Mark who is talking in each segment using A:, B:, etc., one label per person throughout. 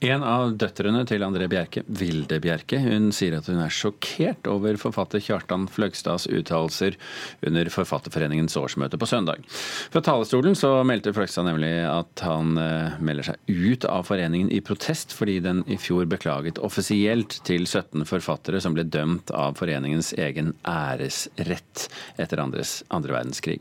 A: En av døtrene til André Bjerke, Vilde Bjerke, hun sier at hun er sjokkert over forfatter Kjartan Fløgstads uttalelser under Forfatterforeningens årsmøte på søndag. Fra talerstolen så meldte Fløgstad nemlig at han eh, melder seg ut av foreningen i protest fordi den i fjor beklaget offisielt til 17 forfattere som ble dømt av foreningens egen æresrett etter andres, andre verdenskrig.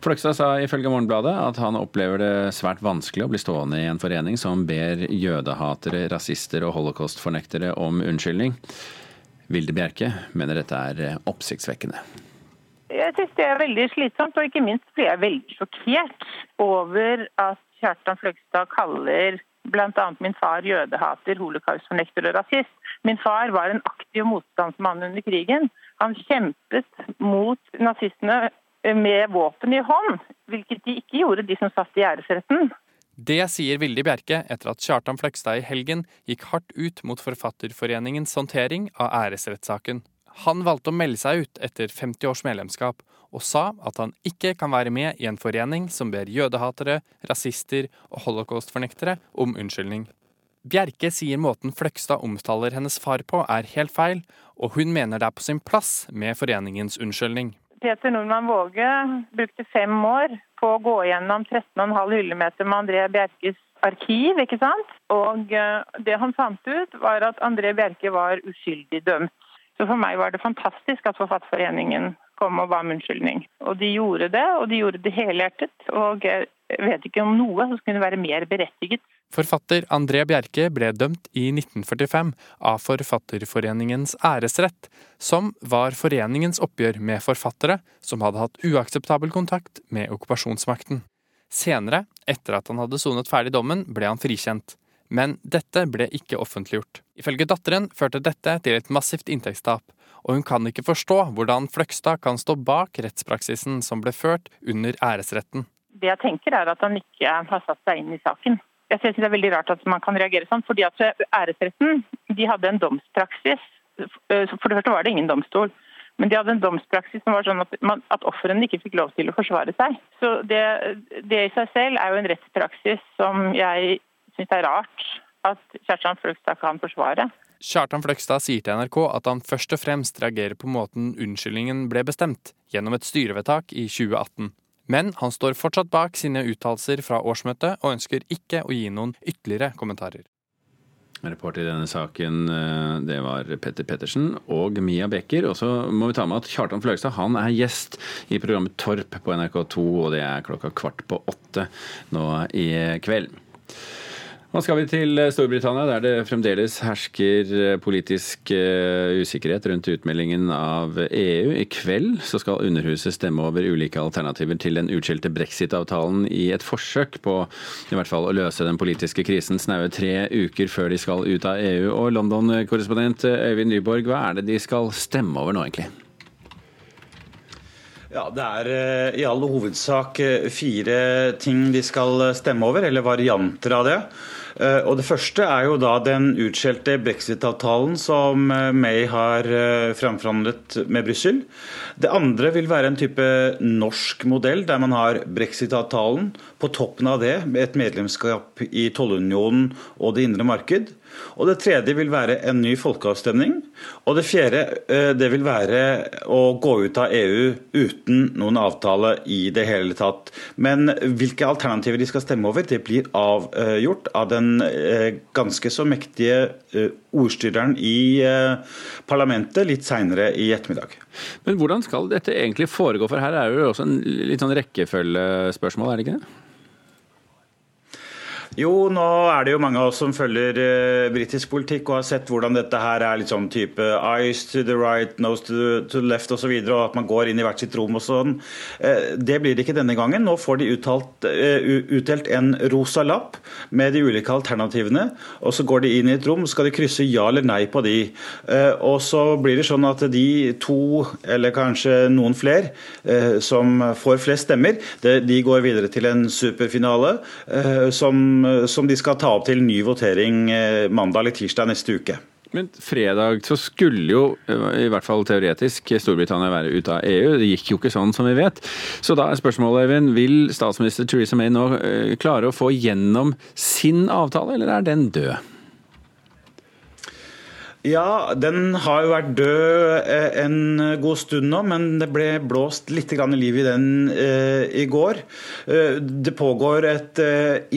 A: Fløgstad sa ifølge Morgenbladet at han opplever det svært vanskelig å bli stående i en forening som ber jødehatere jødehatere, rasister og holocaustfornektere om unnskyldning. Vilde Bjerke mener dette er eh, oppsiktsvekkende.
B: Jeg synes det er veldig slitsomt, og ikke minst blir jeg veldig sjokkert over at Kjartan Fløgstad kaller bl.a. min far jødehater, holocaustfornekter og rasist. Min far var en aktiv motstandsmann under krigen. Han kjempet mot nazistene med våpen i hånd, hvilket de ikke gjorde, de som satt i æresretten.
C: Det sier Vilde Bjerke etter at Kjartan Fløgstad i helgen gikk hardt ut mot Forfatterforeningens håndtering av æresrettssaken. Han valgte å melde seg ut etter 50 års medlemskap, og sa at han ikke kan være med i en forening som ber jødehatere, rasister og holocaustfornektere om unnskyldning. Bjerke sier måten Fløgstad omtaler hennes far på er helt feil, og hun mener det er på sin plass med foreningens unnskyldning.
B: Peter Nordmann Våge brukte fem år på å gå gjennom 13,5 hyllemeter med André Bjerkes arkiv. ikke sant? Og eh, det han fant ut, var at André Bjerke var uskyldig dømt. Så for meg var det fantastisk at Forfatterforeningen kom og ba om unnskyldning. Og de gjorde det, og de gjorde det helhjertet. Og jeg vet ikke om noe som kunne være mer berettiget.
C: Forfatter André Bjerke ble dømt i 1945 av Forfatterforeningens æresrett, som var foreningens oppgjør med forfattere som hadde hatt uakseptabel kontakt med okkupasjonsmakten. Senere, etter at han hadde sonet ferdig dommen, ble han frikjent. Men dette ble ikke offentliggjort. Ifølge datteren førte dette til et massivt inntektstap, og hun kan ikke forstå hvordan Fløgstad kan stå bak rettspraksisen som ble ført under æresretten.
B: Det jeg tenker er at han ikke har satt seg inn i saken. Jeg synes Det er veldig rart at man kan reagere sånn, fordi at æresretten de hadde en domspraksis. For det første var det ingen domstol. Men de hadde en domspraksis som var sånn at, man, at ofrene ikke fikk lov til å forsvare seg. Så det, det, i seg selv er jo en rettspraksis som jeg syns er rart at Kjartan Fløgstad kan forsvare.
C: Kjartan Fløgstad sier til NRK at han først og fremst reagerer på måten unnskyldningen ble bestemt, gjennom et styrevedtak i 2018. Men han står fortsatt bak sine uttalelser fra årsmøtet, og ønsker ikke å gi noen ytterligere kommentarer.
A: Reporter i denne saken eh, det var Petter Pettersen og Mia Becker. Og så må vi ta med at Kjartan Fløgstad han er gjest i programmet Torp på NRK2, og det er klokka kvart på åtte nå i kveld. Nå skal vi til eh, Storbritannia, der det fremdeles hersker eh, politisk eh, usikkerhet rundt utmeldingen av EU. I kveld skal Underhuset stemme over ulike alternativer til den utskjelte brexit-avtalen i et forsøk på i hvert fall å løse den politiske krisen snaue tre uker før de skal ut av EU. Og London-korrespondent Øyvind Nyborg, hva er det de skal stemme over nå, egentlig?
D: Ja, Det er i all hovedsak fire ting de skal stemme over, eller varianter av det. Eh, og Det første er jo da den utskjelte brexit-avtalen som eh, May har eh, framforhandlet med Brussel. Det andre vil være en type norsk modell, der man har brexit-avtalen. På toppen av det med et medlemskap i tollunionen og det indre marked. Og Det tredje vil være en ny folkeavstemning. Og det fjerde eh, det vil være å gå ut av EU uten noen avtale i det hele tatt. Men hvilke alternativer de skal stemme over, det blir avgjort av den eh, ganske så mektige eh, ordstyreren i parlamentet litt seinere i ettermiddag.
A: Men hvordan skal dette egentlig foregå? For her er det jo også en litt sånn rekkefølgespørsmål, er det ikke det?
D: Jo, nå er det jo mange av oss som følger eh, britisk politikk og har sett hvordan dette her er litt sånn type eyes to the right, nose to, the left osv. Og, så og at man går inn i hvert sitt rom og sånn. Eh, det blir det ikke denne gangen. Nå får de uttalt, eh, utdelt en rosa lapp med de ulike alternativene. og Så går de inn i et rom, skal de krysse ja eller nei på de. Og så blir det sånn at de to, eller kanskje noen flere, som får flest stemmer, de går videre til en superfinale. som Eh, som de skal ta opp til ny votering eh, mandag eller tirsdag neste uke.
A: Men fredag så skulle jo, eh, i hvert fall teoretisk, Storbritannia være ute av EU. Det gikk jo ikke sånn, som vi vet. Så da er spørsmålet, Øyvind, vil statsminister Theresa May nå klare å få gjennom sin avtale, eller er den død?
D: Ja, den har jo vært død eh, en god stund nå, men det ble blåst litt liv i den eh, i går. Eh, det pågår et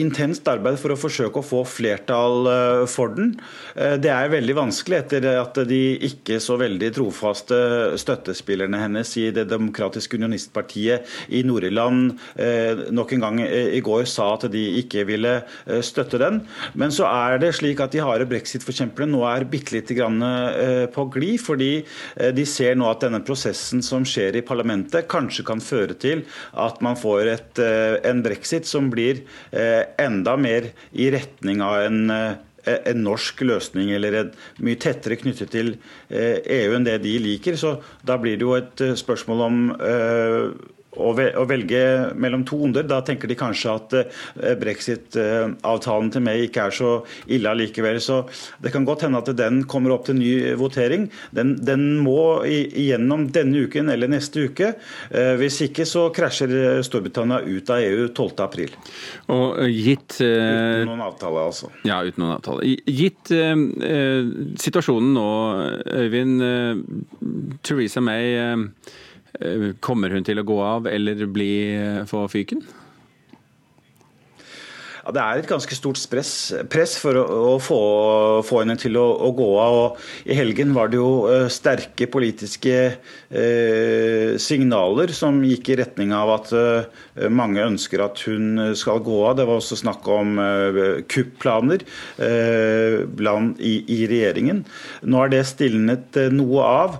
D: intenst arbeid for å forsøke å få flertall for den. Det er veldig vanskelig etter at de ikke så veldig trofaste støttespillerne hennes i Det demokratiske unionistpartiet i Nord-Irland nok en gang i går sa at de ikke ville støtte den. Men så er det slik at de harde brexit-forkjemperne nå er bitte lite på glid, fordi eh, de ser nå at denne prosessen som skjer i parlamentet, kanskje kan føre til at man får et, eh, en brexit som blir enda mer i retning av en en norsk løsning eller en mye tettere knyttet til EU enn det de liker. Så da blir det jo et spørsmål om å velge mellom to onder. Da tenker de kanskje at eh, brexit-avtalen til meg ikke er så ille allikevel. Så det kan godt hende at den kommer opp til ny votering. Den, den må igjennom denne uken eller neste uke. Eh, hvis ikke så krasjer Storbritannia ut av EU 12.4.
A: Og gitt
D: Uten noen avtale, altså.
A: Ja, uten noen avtale. Gitt eh, situasjonen nå, Øyvind. Theresa May Eh, kommer hun til å gå av eller bli, eh, få fyken?
D: Det er et ganske stort press, press for å, å få, få, henne til å, å, gå av. og I helgen var det jo uh, sterke politiske eh, signaler som gikk i retning av at eh, mange ønsker at hun skal gå av. Det var også snakk om kupplaner i, i, regjeringen. Nå er det stilnet noe av.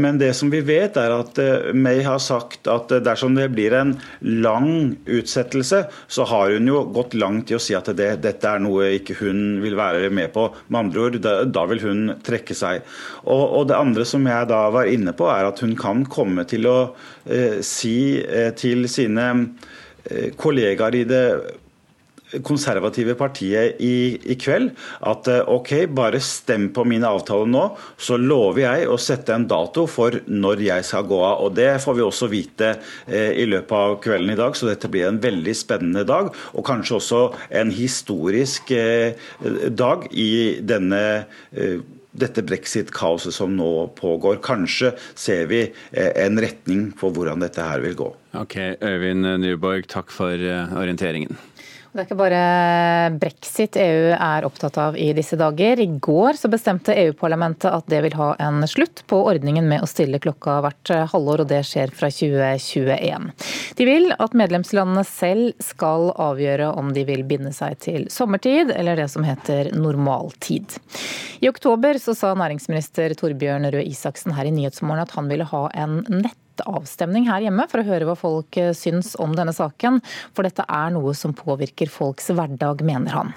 D: men det som vi vet, er at May har sagt at dersom det blir en lang utsettelse, så har hun jo gått langt langt i å si at det, dette er noe ikke hun vil være med på. Med andre ord, da, da vil hun trekke seg. Og, og, Det andre som jeg da var inne på, er at hun kan komme til å eh, si eh, til sine eh, kollegaer i det konservative partiet i, i, kveld at eh, OK, bare stem på mine avtaler nå, så lover jeg å sette en dato for når jeg skal gå av. og Det får vi også vite eh, i løpet av kvelden i dag, så dette blir en veldig spennende dag. Og kanskje også en historisk eh, dag i denne eh, dette brexit-kaoset som nå pågår. Kanskje ser vi eh, en retning for hvordan dette her vil gå.
A: Ok, Øyvind Nyborg, takk for eh, orienteringen.
E: Det er ikke bare brexit EU er opptatt av i disse dager. I går bestemte EU-parlamentet at det vil ha en slutt på ordningen med å stille klokka hvert halvår, og det skjer fra 2021. De vil at medlemslandene selv skal avgjøre om de vil binde seg til sommertid, eller det som heter normaltid. I oktober sa næringsminister Torbjørn Røe Isaksen her i Nyhetsmorgen at han ville ha en nett avstemning her hjemme for å høre hva folk eh, syns om denne saken. For dette er noe som påvirker folks hverdag, mener han.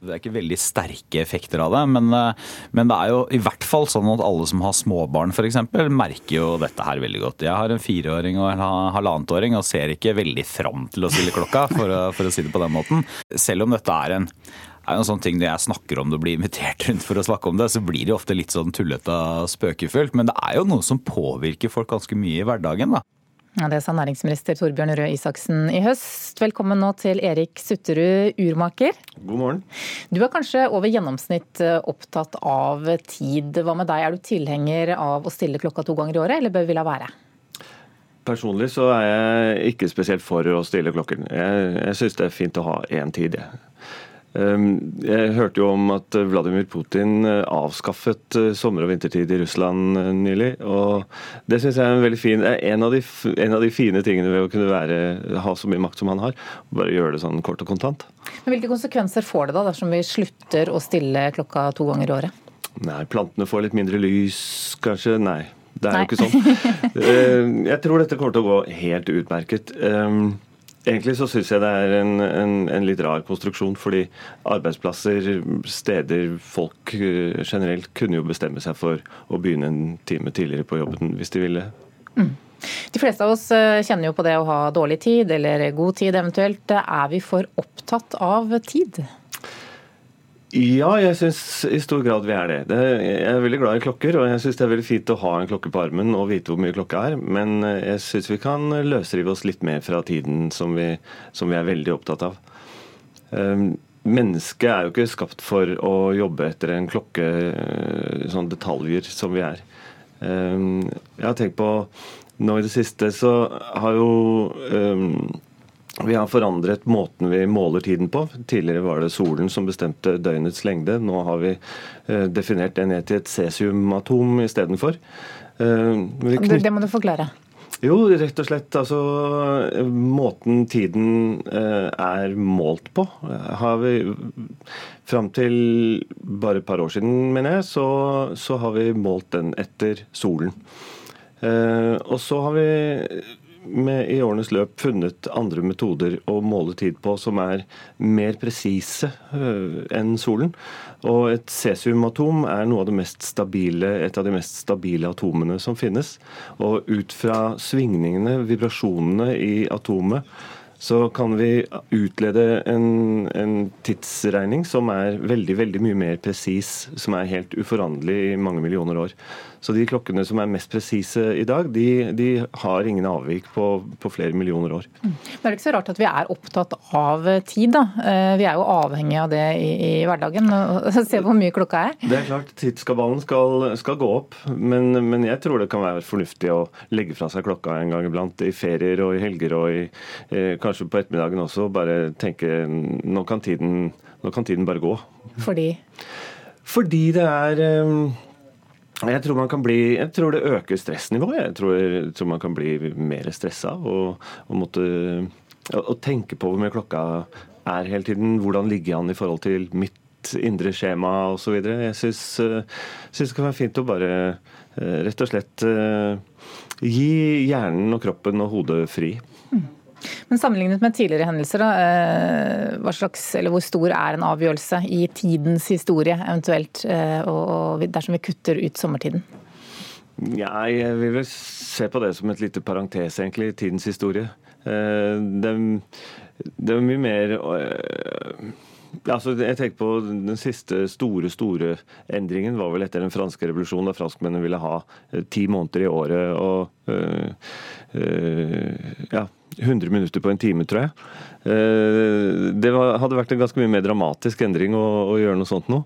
F: Det er ikke veldig sterke effekter av det, men, eh, men, det er jo i hvert fall sånn at alle som har småbarn f.eks. merker jo dette her veldig godt. Jeg har en fireåring og en halvannetåring og ser ikke veldig fram til å stille klokka, for å, for å si det på den måten. Selv om dette er en er jo en sånn ting Når jeg snakker om det og blir invitert rundt for å snakke om det, så blir det ofte litt sånn tullete og spøkefullt. Men det er jo noe som påvirker folk ganske mye i hverdagen. da.
E: Ja, det sa næringsminister Torbjørn Røe Isaksen i høst. Velkommen nå til Erik Sutterud, urmaker.
G: God morgen.
E: Du er kanskje over gjennomsnitt eh, opptatt av tid. Hva med deg, er du tilhenger av å stille klokka to ganger i året, eller bør vi la være?
G: Personlig så er jeg ikke spesielt for å stille klokken. Jeg, jeg syns det er fint å ha én tid. Jeg. Ehm, jeg hørte jo om at Vladimir Putin eh, avskaffet eh, sommer- og vintertid i Russland eh, nylig. og Det syns jeg er en veldig fin, en av, de, en av de fine tingene ved å kunne være, ha så mye makt som han har. Bare gjøre det sånn kort og kontant.
E: Men Hvilke konsekvenser får det da dersom vi slutter å stille klokka to ganger i året?
G: Nei, Plantene får litt mindre lys, kanskje. Nei, det er Nei. jo ikke sånn. Jeg tror dette kommer til å gå helt utmerket. Egentlig så syns jeg det er en, en, en, litt rar konstruksjon, fordi arbeidsplasser, steder, folk eh, generelt kunne jo bestemme seg for å begynne en time tidligere på jobben hvis de ville. Mm.
E: De fleste av oss eh, kjenner jo på det å ha dårlig tid, eller god tid eventuelt. Er vi for opptatt av tid?
G: Ja, jeg syns i stor grad vi er det. det. Jeg er veldig glad i klokker, og jeg syns det er veldig fint å ha en klokke på armen og vite hvor mye klokka er. Men eh, jeg syns vi kan løsrive oss litt mer fra tiden som vi, som vi er veldig opptatt av. Um, mennesket er jo ikke skapt for å jobbe etter en klokke, sånne detaljer som vi er. Jeg har tenkt på nå i det siste så har jo vi har forandret måten vi måler tiden på. Tidligere var det solen som bestemte døgnets lengde. Nå har vi definert det ned til et cesiumatom istedenfor.
E: Knytt... det må du forklare.
G: Jo, rett og slett. Altså, måten tiden eh, er målt på, har vi Fram til bare et par år siden, mener jeg, så, så har vi målt den etter solen. Eh, og så har vi med, i årenes løp funnet andre metoder å måle tid på som er mer presise uh, enn solen. Og et cesiumatom er noe av det mest stabile, et av de mest stabile atomene som finnes. Og ut fra svingningene, vibrasjonene i atomet, så kan vi utlede en, en, tidsregning som er veldig veldig mye mer presis, som er helt uforanderlig i mange millioner år. Så de klokkene som er mest presise i dag, de, de har ingen avvik på, på, flere millioner år.
E: Mm. Det er ikke så rart at vi er opptatt av tid, da. Eh, vi er jo avhengig av det i, i hverdagen. Se hvor mye klokka er.
G: Det er klart, tidskabalen skal, skal gå opp, men, men, jeg tror det kan være fornuftig å legge fra seg klokka en gang iblant. I ferier og i helger og i, eh, kanskje på ettermiddagen også. Bare tenke nå kan tiden, nå kan tiden bare gå.
E: Fordi?
G: Fordi det er eh, jeg tror, bli, jeg tror det øker stressnivået. Jeg tror, jeg tror man kan bli mer stressa og, og måtte og tenke på hvor mye klokka er hele tiden. Hvordan ligger jeg an i forhold til mitt indre skjema osv. Jeg syns, det kan være fint å bare eh, rett og slett eh, gi hjernen og kroppen og hodet fri.
E: Men sammenlignet med tidligere hendelser, da, eh, slags, hvor stor er en avgjørelse i tidens historie eventuelt, eh, og dersom vi kutter ut sommertiden?
G: Ja, jeg vil vel se på det som et lite parentes, egentlig, i tidens historie. Eh, det, det er mye mer Altså, jeg tenker på Den siste store store endringen var vel etter den franske revolusjonen, da franskmennene ville ha ti måneder i året. og øh, øh, ja, 100 minutter på en time, tror jeg. Eh, det hadde vært en ganske mye mer dramatisk endring å, å gjøre noe sånt nå.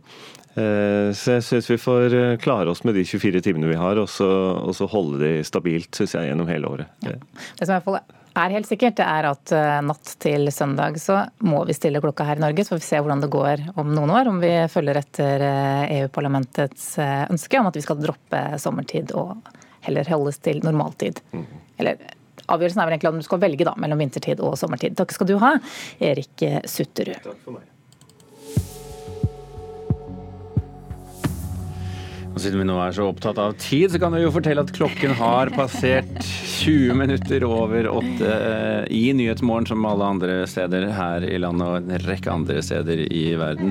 G: Eh, så jeg syns vi får eh, klare oss med de 24 timene vi har, og så, og så holde de stabilt synes jeg, gjennom hele året.
E: Ja. Det som er helt sikkert, det er at natt til søndag så må vi stille klokka her i Norge. Så får vi se hvordan det går om noen år, om vi følger etter EU-parlamentets ønske om at vi skal droppe sommertid og heller holdes til normaltid. Mm. Eller avgjørelsen er vel egentlig om du skal velge da, mellom vintertid og sommertid. Takk skal du ha, Erik Sutterud. Takk for meg.
A: Og siden vi nå er så opptatt av tid, så kan vi jo fortelle at klokken har passert 20 minutter over åtte eh, i Nyhetsmorgen, som alle andre steder her i landet og en rekke andre steder i verden.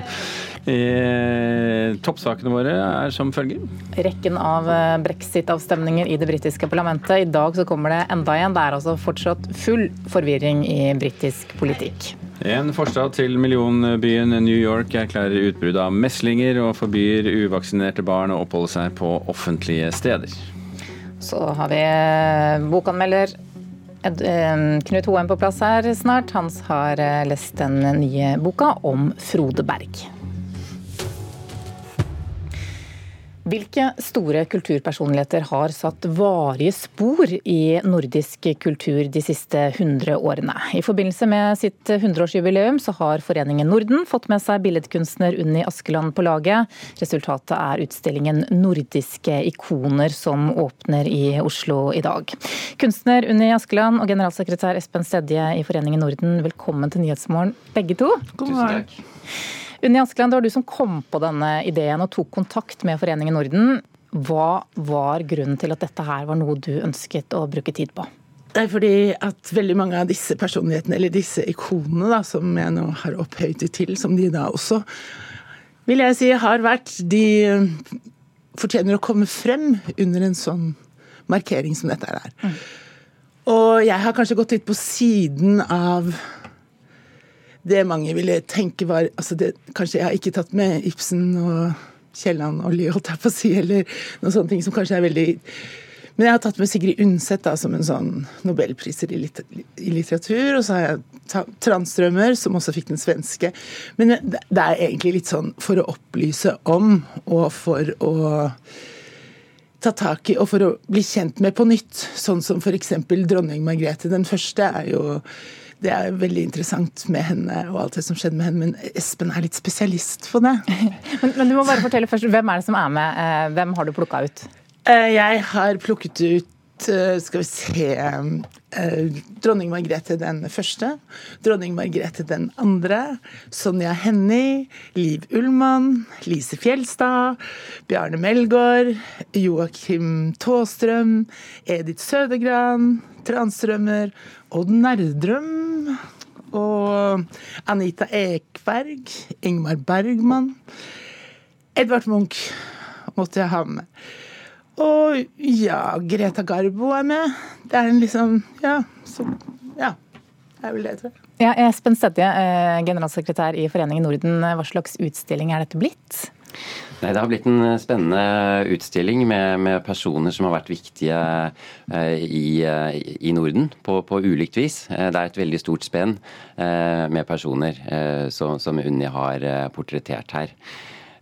A: Eh, toppsakene våre er som følger.
E: Rekken av eh, brexit-avstemninger i det britiske parlamentet. I dag så kommer det enda en. Det er altså fortsatt full forvirring i britisk politikk.
A: En forstad til millionbyen New York erklærer utbrudd av meslinger og forbyr uvaksinerte barn å oppholde seg på offentlige steder.
E: Så har vi eh, bokanmelder eh, Knut Hoem på plass her snart. Hans har eh, lest den nye boka om Frode Berg. Hvilke store kulturpersonligheter har satt varige spor i nordisk kultur de siste 100 årene? I forbindelse med sitt 100-årsjubileum så har Foreningen Norden fått med seg billedkunstner Unni Askeland på laget. Resultatet er utstillingen 'Nordiske ikoner' som åpner i Oslo i dag. Kunstner Unni Askeland og generalsekretær Espen Stedje i Foreningen Norden, velkommen til Nyhetsmorgen begge to.
A: God morgen.
E: Unni Askeland, det var du som kom på denne ideen og tok kontakt med Foreningen Norden. Hva var grunnen til at dette her var noe du ønsket å bruke tid på?
H: Det er fordi at veldig mange av disse personlighetene, eller disse ikonene da, som jeg nå har opphøyet til, som de da også vil jeg si har vært De fortjener å komme frem under en sånn markering som dette er. Mm. Og jeg har kanskje gått litt på siden av det mange ville tenke var altså det, Kanskje jeg har ikke tatt med Ibsen og Kielland og Lyholt, jeg på å si, eller noen sånne ting som kanskje er veldig Men jeg har tatt med Sigrid Undset som en sånn nobelpriser i, litteratur. Og så har jeg Tranströmer, som også fikk den svenske. Men det er egentlig litt sånn for å opplyse om, og for å ta tak i, og for å bli kjent med på nytt. Sånn som f.eks. dronning Margrethe den første er jo det er veldig interessant med henne og alt det som skjedde med henne, men Espen er litt spesialist på det.
E: men, men, du må bare fortelle først, Hvem er det som er med? Eh, hvem har du plukka ut?
H: Eh, jeg har plukket ut eh, skal vi se Dronning Margrethe den første. Dronning Margrethe den andre. Sonja Hennie. Liv Ullmann. Lise Fjelstad. Bjarne Melgaard. Joakim Tåstrøm. Edith Sødegran. Transtrømmer. Odd Nerdrum og Anita Ekberg, Ingmar Bergman. Edvard Munch måtte jeg ha med. Og ja, Greta Garbo er med. Det er en liksom Ja. Så, ja. Det er vel det, tror jeg.
E: Ja, Espen Stedje, eh, generalsekretær i Foreningen Norden. Hva slags utstilling er dette blitt?
I: Nei, Det har blitt en eh, spennende utstilling med, med personer som har vært viktige eh, i, eh, i, Norden på, på, ulikt vis. Det er et veldig stort spenn med personer som, som Unni har portrettert her.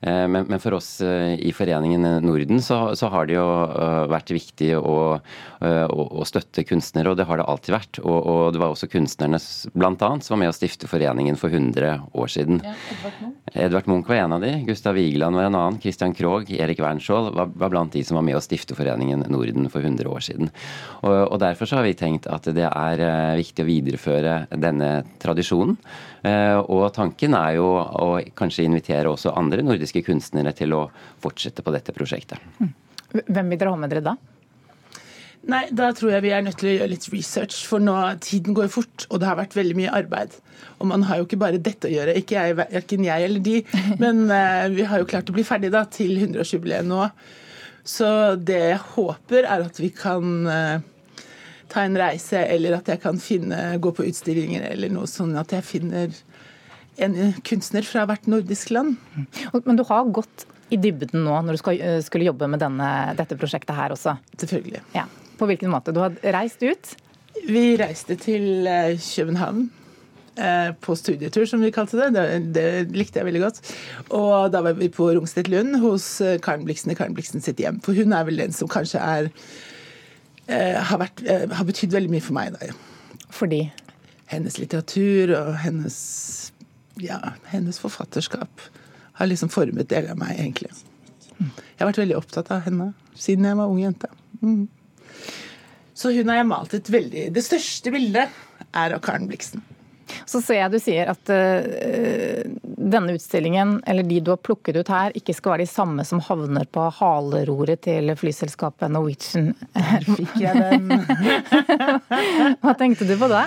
I: Eh, men, men, for oss eh, i Foreningen Norden så, så har det jo eh, vært viktig å, å, å, støtte kunstnere, og det har det alltid vært. Og, og det var også kunstnerne bl.a. som var med å stifte foreningen for 100 år siden. Ja, Edvard, Munch. Edvard Munch var en av de, Gustav Vigeland var en annen, Christian Krogh, Erik Wernskjold var, var, blant de som var med å stifte Foreningen Norden for 100 år siden. Og, og derfor så har vi tenkt at det er viktig å videreføre denne tradisjonen. Og tanken er jo å kanskje invitere også andre nordiske nordiske kunstnere til å fortsette på dette prosjektet.
E: Hvem vil dere ha med dere da?
H: Nei, Da tror jeg vi er nødt til å gjøre litt research. For nå, tiden går fort, og det har vært veldig mye arbeid. Og man har jo ikke bare dette å gjøre, ikke jeg, verken jeg eller de. Men uh, vi har jo klart å bli ferdig da, til 100-årsjubileet nå. Så det jeg håper, er at vi kan uh, ta en reise, eller at jeg kan finne, gå på utstillinger eller noe sånn at jeg finner en kunstner fra hvert nordisk land.
E: Men du har gått i dybden nå når du skal, eh, skulle jobbe med denne, dette prosjektet her også?
H: Selvfølgelig.
E: Ja. På hvilken måte? Du har reist ut?
H: Vi reiste til eh, København. Eh, på studietur, som vi kalte det. det. det. likte jeg veldig godt. Og da var vi på Rungstedt Lund hos Karen Bliksen i Karen Bliksen sitt hjem. For hun er vel den som kanskje er har, vært, har betydd veldig mye for meg. Da.
E: Fordi?
H: Hennes litteratur og hennes ja, hennes forfatterskap har liksom formet deler av meg, egentlig. Jeg har vært veldig opptatt av henne siden jeg var ung jente. Mm. Så hun har jeg malt et veldig Det største bildet er av Karen Bliksen.
E: Så ser jeg du sier at uh, denne utstillingen, eller de du har plukket ut her, ikke skal være de samme som havner på haleroret til flyselskapet Norwegian.
H: Her fikk jeg den.
E: Hva tenkte du på da?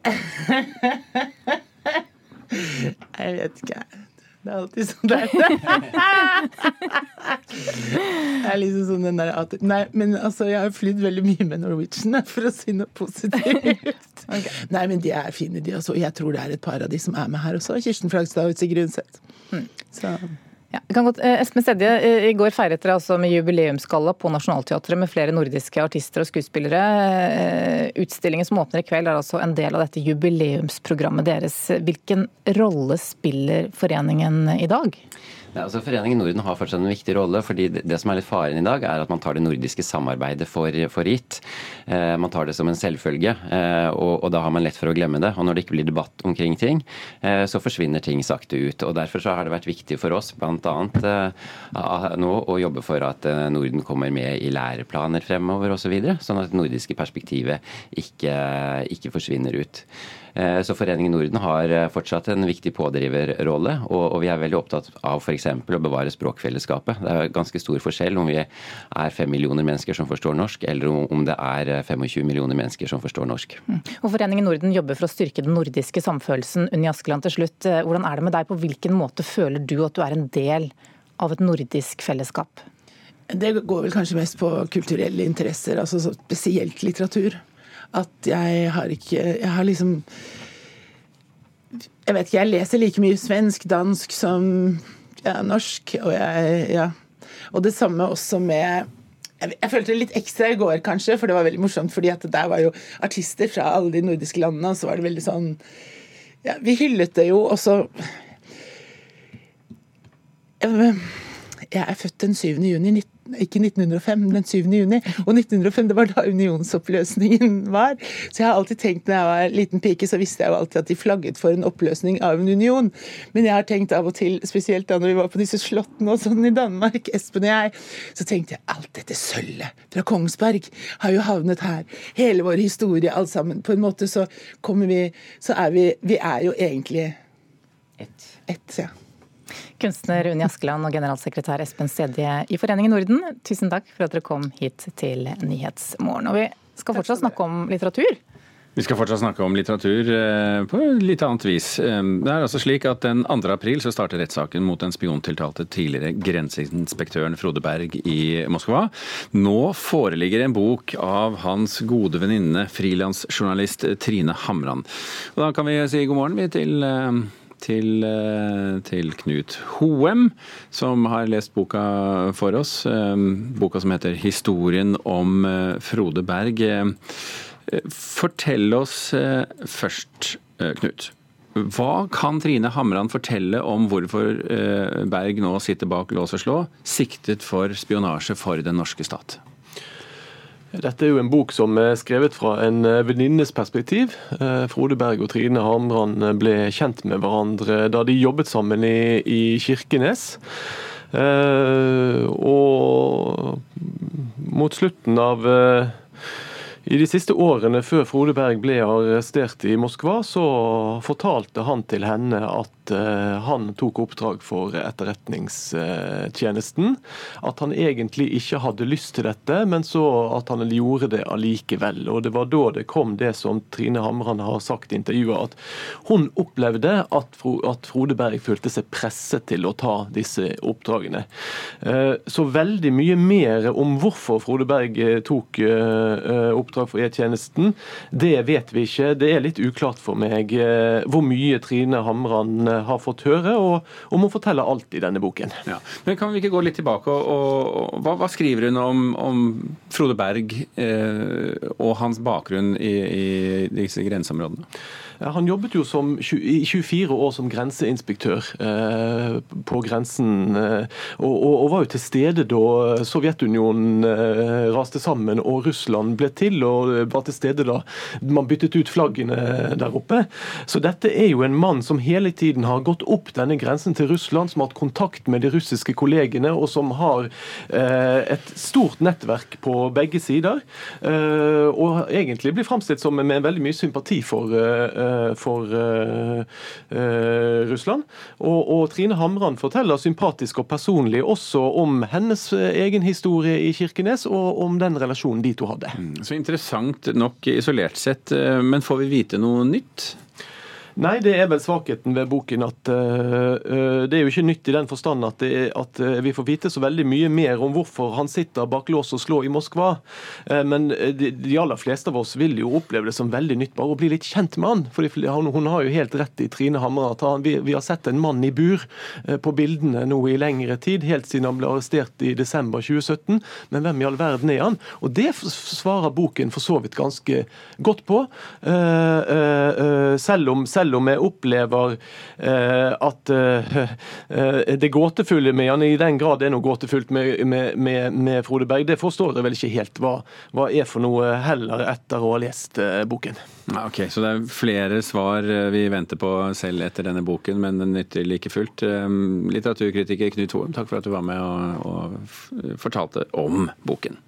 H: Jeg vet ikke. Det er alltid sånn der. Det er liksom sånn den der at Nei, men altså, jeg har flydd veldig mye med Norwegian, for å si noe positivt. Okay. Nei, men de er fine, de også. Jeg tror det er et par av de som er med her også. Kirsten Flagstad og Sigrid Undset. Mm.
E: Så ja, godt. Eh, Espen Stedje, eh, i går feiret dere altså med jubileumsgalla på Nationaltheatret med flere nordiske artister og skuespillere. Eh, utstillingen som åpner i kveld er altså en del av dette jubileumsprogrammet deres. Hvilken rolle spiller foreningen i dag?
I: Ja, altså Foreningen Norden har fortsatt en viktig rolle. fordi Det som er litt faren i dag, er at man tar det nordiske samarbeidet for, for gitt. Eh, man tar det som en selvfølge, eh, og, og, da har man lett for å glemme det. Og når det ikke blir debatt omkring ting, eh, så forsvinner ting sakte ut. og Derfor så har det vært viktig for oss bl.a. Eh, nå å jobbe for at eh, Norden kommer med i læreplaner fremover osv. Så sånn at det nordiske perspektivet ikke, ikke forsvinner ut. Eh, så Foreningen Norden har eh, fortsatt en viktig pådriverrolle, og vi er veldig opptatt av f.eks. å bevare språkfellesskapet. Det er ganske stor forskjell om vi er fem millioner mennesker som forstår norsk, eller om det er 25 eh, millioner mennesker som forstår norsk.
E: Mm. Og Foreningen Norden jobber for å styrke den nordiske samfølelsen. Unni Askeland til slutt, hvordan er det med deg? På hvilken måte føler du at du er en del av et nordisk fellesskap?
H: Det går vel kanskje mest på kulturelle interesser, altså spesielt litteratur at jeg har ikke Jeg har liksom Jeg vet ikke, jeg leser like mye svensk, dansk som ja, norsk. Og, jeg, ja. og det samme også med jeg, jeg følte det litt ekstra i går, kanskje, for det var veldig morsomt. fordi at der var jo artister fra alle de nordiske landene, og så var det veldig sånn ja, Vi hyllet det jo, og så Jeg er født den 7. juni 19 ikke 1905, den 7. juni. Og 1905 det var da unionsoppløsningen var. Så jeg har alltid tenkt når jeg var liten pike, så visste jeg jo alltid at de flagget for en oppløsning av en union. Men jeg har tenkt av og til, spesielt da når vi var på disse slottene og sånn i Danmark, Espen og jeg, så tenkte jeg alt dette sølvet fra Kongsberg har jo havnet her. Hele vår historie, alt sammen. På en måte så kommer vi Så er vi Vi er jo egentlig ett. Et, ja.
E: Kunstner Unni Askeland og generalsekretær Espen Stedje i Foreningen Norden, tusen takk for at dere kom hit til Nyhetsmorgen. Og vi skal fortsatt snakke om litteratur.
A: Vi skal fortsatt snakke om litteratur eh, på litt annet vis. Eh, det er altså slik at Den 2. april så starter rettssaken mot den spiontiltalte tidligere grenseinspektøren Frode Berg i Moskva. Nå foreligger en bok av hans gode venninne, frilansjournalist Trine Hamran. Og da kan vi si god morgen til eh, til, eh, til, Knut Hoem, som har lest boka for oss. Eh, boka som heter 'Historien om eh, Frode Berg'. Fortell oss først, Knut. Hva kan Trine Hamran fortelle om hvorfor Berg nå sitter bak lås og slå, siktet for spionasje for den norske stat?
J: Dette er jo en bok som er skrevet fra en eh, venninnes perspektiv. Eh, Frode Berg og Trine Hamran eh, ble kjent med hverandre da de jobbet sammen i, i Kirkenes. Og mot slutten av i de siste årene før Frode Berg ble arrestert i Moskva, så fortalte han til henne at Eh, han tok oppdrag for Etterretningstjenesten. At han egentlig ikke hadde lyst til dette, men så at han gjorde det allikevel. Og Det var da det kom det som Trine Hamran har sagt i intervjuet, at hun opplevde at Frode Berg følte seg presset til å ta disse oppdragene. Eh, så veldig mye mer om hvorfor Frode Berg eh, tok oppdrag for E-tjenesten, det vet vi ikke. Det er litt uklart for meg hvor mye Trine Hamran har fått høre, og, om hun forteller alt i denne boken.
A: Ja. Men Kan vi ikke gå litt tilbake, og, og hva, hva, skriver hun om, om Frode Berg eh, og hans bakgrunn i, i disse grenseområdene?
J: Han jobbet jo som, i 24 år som grenseinspektør eh, på grensen, eh, og, og, og, var jo til stede da Sovjetunionen eh, raste sammen og Russland ble til, og var til stede da man byttet ut flaggene der oppe. Så dette er jo en mann som hele tiden har gått opp denne grensen til Russland, som har hatt kontakt med de russiske kollegene, og som har eh, et stort nettverk på begge sider. Eh, og egentlig blir framstilt som med veldig mye sympati for for eh, eh, Russland. Og, og, Trine Hamran forteller sympatisk og personlig også om hennes egen historie i Kirkenes, og om den relasjonen de to hadde.
A: Mm, så interessant nok isolert sett, men får vi vite noe nytt?
J: Nei, det er vel svakheten ved boken at uh, det er jo ikke nytt i den forstand at, det, at uh, vi får vite så veldig mye mer om hvorfor han sitter bak lås og slå i Moskva. Uh, men de, de, aller fleste av oss vil jo oppleve det som veldig nytt bare å bli litt kjent med han. For hun, hun har jo helt rett i Trine Hamre at han, vi, vi, har sett en mann i bur på bildene nå i lengre tid, helt siden han ble arrestert i desember 2017. Men hvem i all verden er han? Og det svarer boken for så vidt ganske godt på. selv om selv om jeg opplever eh, at eh, eh, det gåtefulle med han, i den grad det er noe gåtefullt med, med, med, med, Frode Berg, det forstår jeg vel ikke helt hva, hva er for noe heller etter å ha lest eh, boken.
A: ok, Så det er flere svar eh, vi venter på selv etter denne boken, men den nytter like fullt. Litteraturkritiker Knut Hoem, takk for at du var med og, og fortalte om boken.